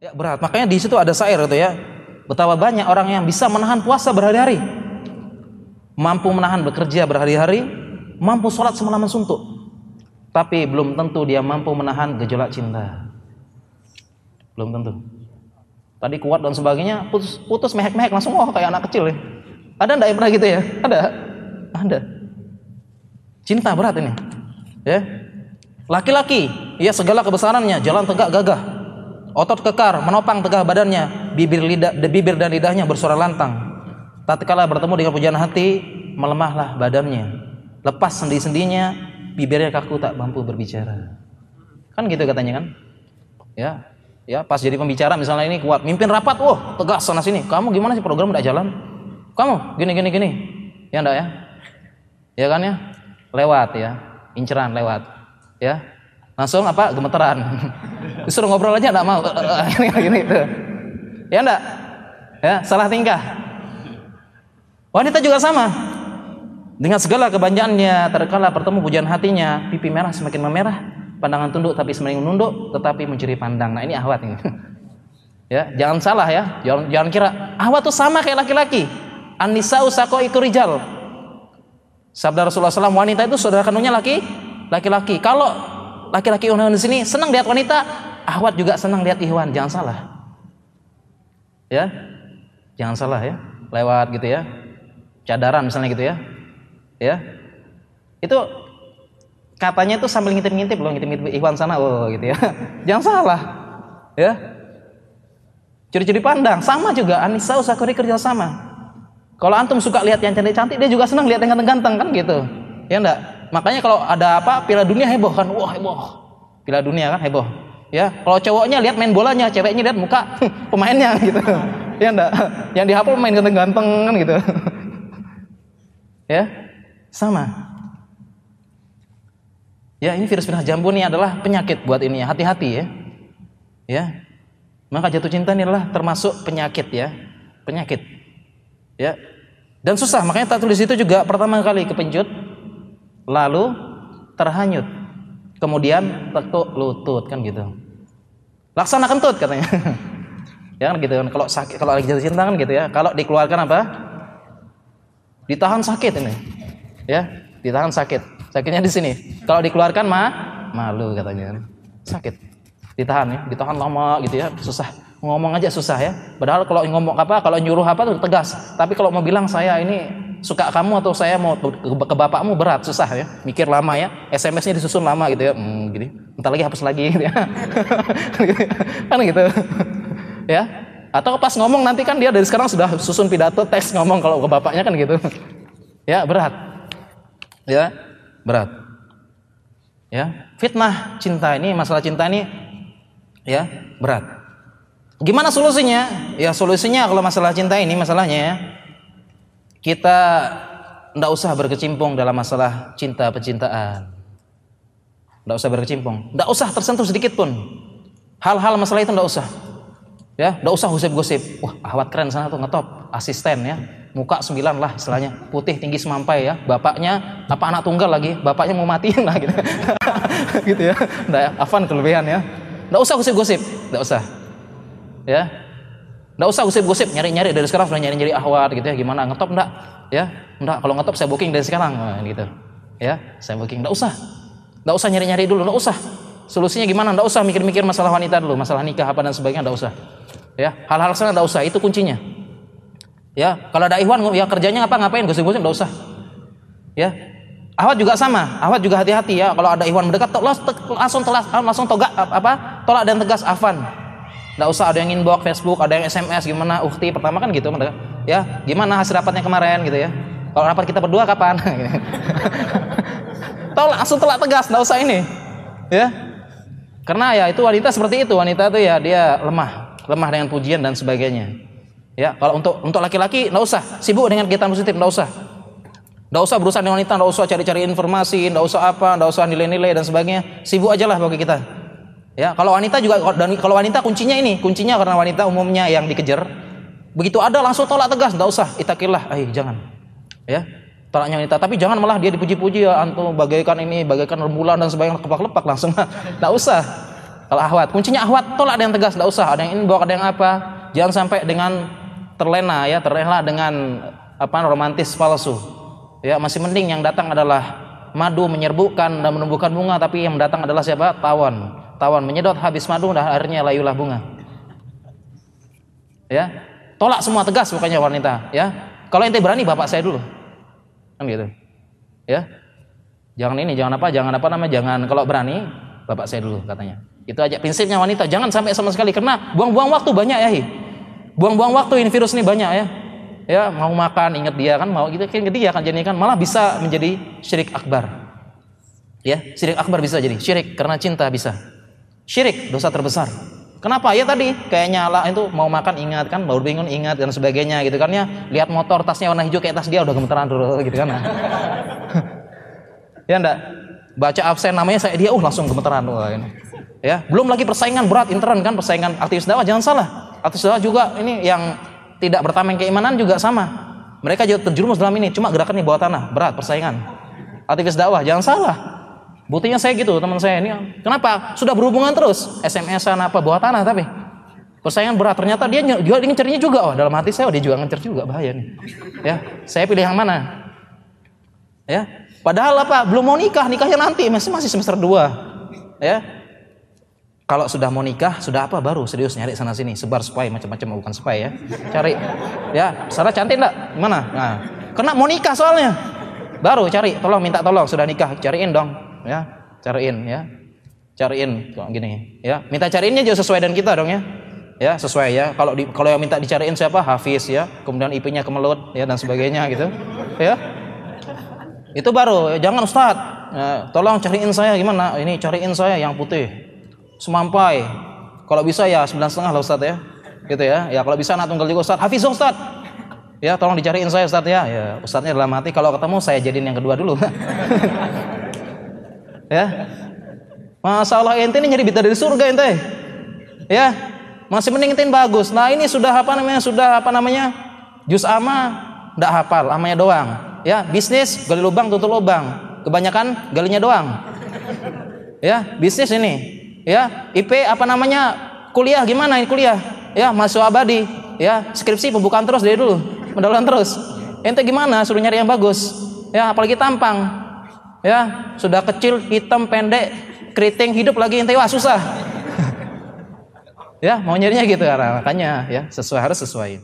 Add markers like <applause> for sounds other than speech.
Ya berat. Makanya di situ ada syair itu ya. Betapa banyak orang yang bisa menahan puasa berhari-hari. Mampu menahan bekerja berhari-hari, mampu sholat semalam suntuk. Tapi belum tentu dia mampu menahan gejolak cinta. Belum tentu. Tadi kuat dan sebagainya, putus, putus mehek-mehek langsung oh kayak anak kecil ya. Ada enggak yang pernah gitu ya? Ada. Ada. Cinta berat ini. Ya. Laki-laki, ya segala kebesarannya, jalan tegak gagah. Otot kekar, menopang tegak badannya, bibir lidah, bibir dan lidahnya bersuara lantang. Tatkala bertemu dengan pujian hati, melemahlah badannya. Lepas sendi-sendinya, bibirnya kaku tak mampu berbicara. Kan gitu katanya kan? Ya, ya pas jadi pembicara misalnya ini kuat, mimpin rapat, wah tegas sana sini. Kamu gimana sih program udah jalan? Kamu gini gini gini. Ya enggak ya? Ya kan ya? Lewat ya, inceran lewat. Ya, langsung apa gemeteran. <laughs> Disuruh ngobrol aja enggak mau. <laughs> Gini gini tuh. Ya enggak? Ya, salah tingkah. Wanita juga sama. Dengan segala kebanyakannya, terkala bertemu pujian hatinya, pipi merah semakin memerah, pandangan tunduk tapi semakin menunduk, tetapi mencuri pandang. Nah ini ahwat ini. <laughs> ya, jangan salah ya. Jangan, jangan kira ahwat itu sama kayak laki-laki. An-nisa'u saqaiqu rijal. Sabda Rasulullah SAW, wanita itu saudara kandungnya laki, laki-laki. Kalau laki-laki Ikhwan di sini senang lihat wanita, ahwat juga senang lihat Ikhwan. Jangan salah. Ya, jangan salah ya. Lewat gitu ya. Cadaran misalnya gitu ya. Ya? Itu katanya itu sambil ngintip-ngintip loh ngintip-ngintip Ikhwan sana oh gitu ya. <laughs> Jangan salah. Ya? Curi-curi pandang sama juga. Anissa Usakuri kerja sama. Kalau antum suka lihat yang cantik-cantik dia juga senang lihat yang ganteng-ganteng kan gitu. Ya enggak? Makanya kalau ada apa piala dunia heboh kan? Wah heboh. Piala dunia kan heboh ya kalau cowoknya lihat main bolanya ceweknya lihat muka <laughs> pemainnya gitu ya enggak yang dihapal main ganteng-ganteng kan gitu <laughs> ya sama. Ya, ini virus virus jambu ini adalah penyakit buat ini ya. Hati-hati ya. Ya. Maka jatuh cinta ini adalah termasuk penyakit ya. Penyakit. Ya. Dan susah, makanya tak tulis itu juga pertama kali kepencut, lalu terhanyut, kemudian tekuk lutut kan gitu. Laksana kentut katanya. <laughs> ya kan gitu kan. Kalau sakit, kalau lagi jatuh cinta kan gitu ya. Kalau dikeluarkan apa? Ditahan sakit ini ya ditahan sakit sakitnya di sini kalau dikeluarkan mah malu katanya sakit ditahan ya ditahan lama gitu ya susah ngomong aja susah ya padahal kalau ngomong apa kalau nyuruh apa tuh tegas tapi kalau mau bilang saya ini suka kamu atau saya mau ke, bapakmu berat susah ya. Mikir lama ya. SMS-nya disusun lama gitu ya. Hmm, gini. Entar lagi hapus lagi gitu ya. <laughs> Kan gitu. Ya. Atau pas ngomong nanti kan dia dari sekarang sudah susun pidato teks ngomong kalau ke bapaknya kan gitu. Ya berat. Ya berat. Ya, fitnah cinta ini, masalah cinta ini ya berat. Gimana solusinya? Ya solusinya kalau masalah cinta ini masalahnya ya, kita tidak usah berkecimpung dalam masalah cinta percintaan. Tidak usah berkecimpung, tidak usah tersentuh sedikit pun. Hal-hal masalah itu tidak usah. Ya, tidak usah gosip-gosip. Wah, ahwat keren sana tuh ngetop, asisten ya. Muka sembilan lah istilahnya. Putih tinggi semampai ya. Bapaknya apa anak tunggal lagi? Bapaknya mau matiin lah gitu. <laughs> Gitu ya. Nggak ya Afan kelebihan ya. Nggak usah gosip-gosip. Nggak usah. Ya nggak usah gosip-gosip nyari-nyari. Dari sekarang sudah nyari-nyari ahwat gitu ya. Gimana ngetop? Enggak ya enggak kalau ngetop saya booking dari sekarang. Nah, gitu. Ya saya booking. Nggak usah. Nggak usah nyari-nyari dulu. Nggak usah. Solusinya gimana? Nggak usah mikir-mikir masalah wanita dulu. Masalah nikah apa dan sebagainya nggak usah. Ya hal-hal sana nggak usah. Itu kuncinya. Ya, kalau ada ikhwan ya kerjanya apa? Ngapain? Gosip-gosip enggak usah. Ya. Awat juga sama, awat juga hati-hati ya. Kalau ada ikhwan mendekat langsung telas langsung togak apa? Tolak dan tegas afan. Enggak usah ada yang inbox Facebook, ada yang SMS gimana ukti pertama kan gitu. Ya, gimana hasil rapatnya kemarin gitu ya. Kalau rapat kita berdua kapan? <laughs> Tolak langsung tolak tegas, enggak usah ini. Ya. Karena ya itu wanita seperti itu, wanita itu ya dia lemah, lemah dengan pujian dan sebagainya. Ya, kalau untuk untuk laki-laki enggak usah sibuk dengan kegiatan positif, enggak usah. Enggak usah berusaha dengan wanita, enggak usah cari-cari informasi, enggak usah apa, enggak usah nilai-nilai dan sebagainya. Sibuk aja lah bagi kita. Ya, kalau wanita juga dan kalau wanita kuncinya ini, kuncinya karena wanita umumnya yang dikejar. Begitu ada langsung tolak tegas, enggak usah, itakillah, eh jangan. Ya, tolaknya wanita, tapi jangan malah dia dipuji-puji ya antum bagaikan ini, bagaikan rembulan dan sebagainya lepak-lepak langsung. <laughs> Enggak usah. Kalau ahwat, kuncinya ahwat tolak ada yang tegas, tidak usah. Ada yang inbox, ada yang apa. Jangan sampai dengan terlena ya, terlena dengan apa romantis palsu. Ya, masih mending yang datang adalah madu menyerbukan dan menumbuhkan bunga, tapi yang datang adalah siapa? Tawon. Tawon menyedot habis madu dan akhirnya layulah bunga. Ya, tolak semua tegas bukannya wanita. Ya, kalau ente berani bapak saya dulu, kan gitu. Ya, jangan ini, jangan apa, jangan apa namanya, jangan kalau berani bapak saya dulu katanya. Itu aja prinsipnya wanita, jangan sampai sama sekali karena buang-buang waktu banyak ya. Buang-buang waktu ini virus ini banyak ya. Ya, mau makan ingat dia kan mau gitu kan dia akan jadi kan malah bisa menjadi syirik akbar. Ya, syirik akbar bisa jadi syirik karena cinta bisa. Syirik dosa terbesar. Kenapa? Ya tadi kayaknya Allah itu mau makan ingat kan, baru bingung ingat dan sebagainya gitu kan ya. Lihat motor tasnya warna hijau kayak tas dia udah gemeteran dulu gitu kan. <laughs> ya enggak? Baca absen namanya saya dia uh langsung gemeteran tuh ini. Ya, belum lagi persaingan berat intern kan, persaingan aktivis dakwah jangan salah. Aktivis dakwah juga ini yang tidak bertameng keimanan juga sama. Mereka juga terjerumus dalam ini, cuma gerakan di bawah tanah, berat persaingan. Aktivis dakwah jangan salah. Buktinya saya gitu, teman saya ini. Kenapa? Sudah berhubungan terus. SMS-an apa bawah tanah tapi persaingan berat. Ternyata dia juga ngecernya juga. Oh, dalam hati saya oh, dia juga ngecer juga bahaya nih. Ya, saya pilih yang mana? Ya. Padahal apa? Belum mau nikah, nikahnya nanti masih masih semester 2. Ya. Kalau sudah mau nikah, sudah apa baru serius nyari sana sini, sebar spy macam-macam bukan spy ya. Cari ya, Sarah cantik enggak? Gimana? Nah, kena mau nikah soalnya. Baru cari, tolong minta tolong sudah nikah, cariin dong ya. Cariin ya. Cariin kok gini ya. Minta cariinnya juga sesuai dengan kita dong ya. Ya sesuai ya. Kalau di, kalau yang minta dicariin siapa? Hafiz ya. Kemudian IP-nya kemelut ya dan sebagainya gitu. Ya. Itu baru. Jangan Ustad ya, tolong cariin saya. Gimana? Ini cariin saya yang putih. Semampai. Kalau bisa ya sembilan setengah lah Ustad ya. Gitu ya. Ya kalau bisa anak tunggal juga Ustad Hafiz Ustad ya tolong dicariin saya Ustad ya. Ya Ustadnya dalam hati kalau ketemu saya jadiin yang kedua dulu <laughs> Ya. Masalah ente ini nyari bita dari surga ente. Ya. Masih mending ente bagus. Nah, ini sudah apa namanya? Sudah apa namanya? Jus ama ndak hafal, amanya doang. Ya, bisnis gali lubang tutup lubang. Kebanyakan galinya doang. Ya, bisnis ini. Ya, IP apa namanya? Kuliah gimana ini kuliah? Ya, mahasiswa abadi. Ya, skripsi pembukaan terus dari dulu. Pendalaman terus. Ente gimana? Suruh nyari yang bagus. Ya, apalagi tampang ya sudah kecil hitam pendek keriting hidup lagi. Ente wah susah. <laughs> Ya mau nyarinya gitu karena makanya ya sesuai harus sesuai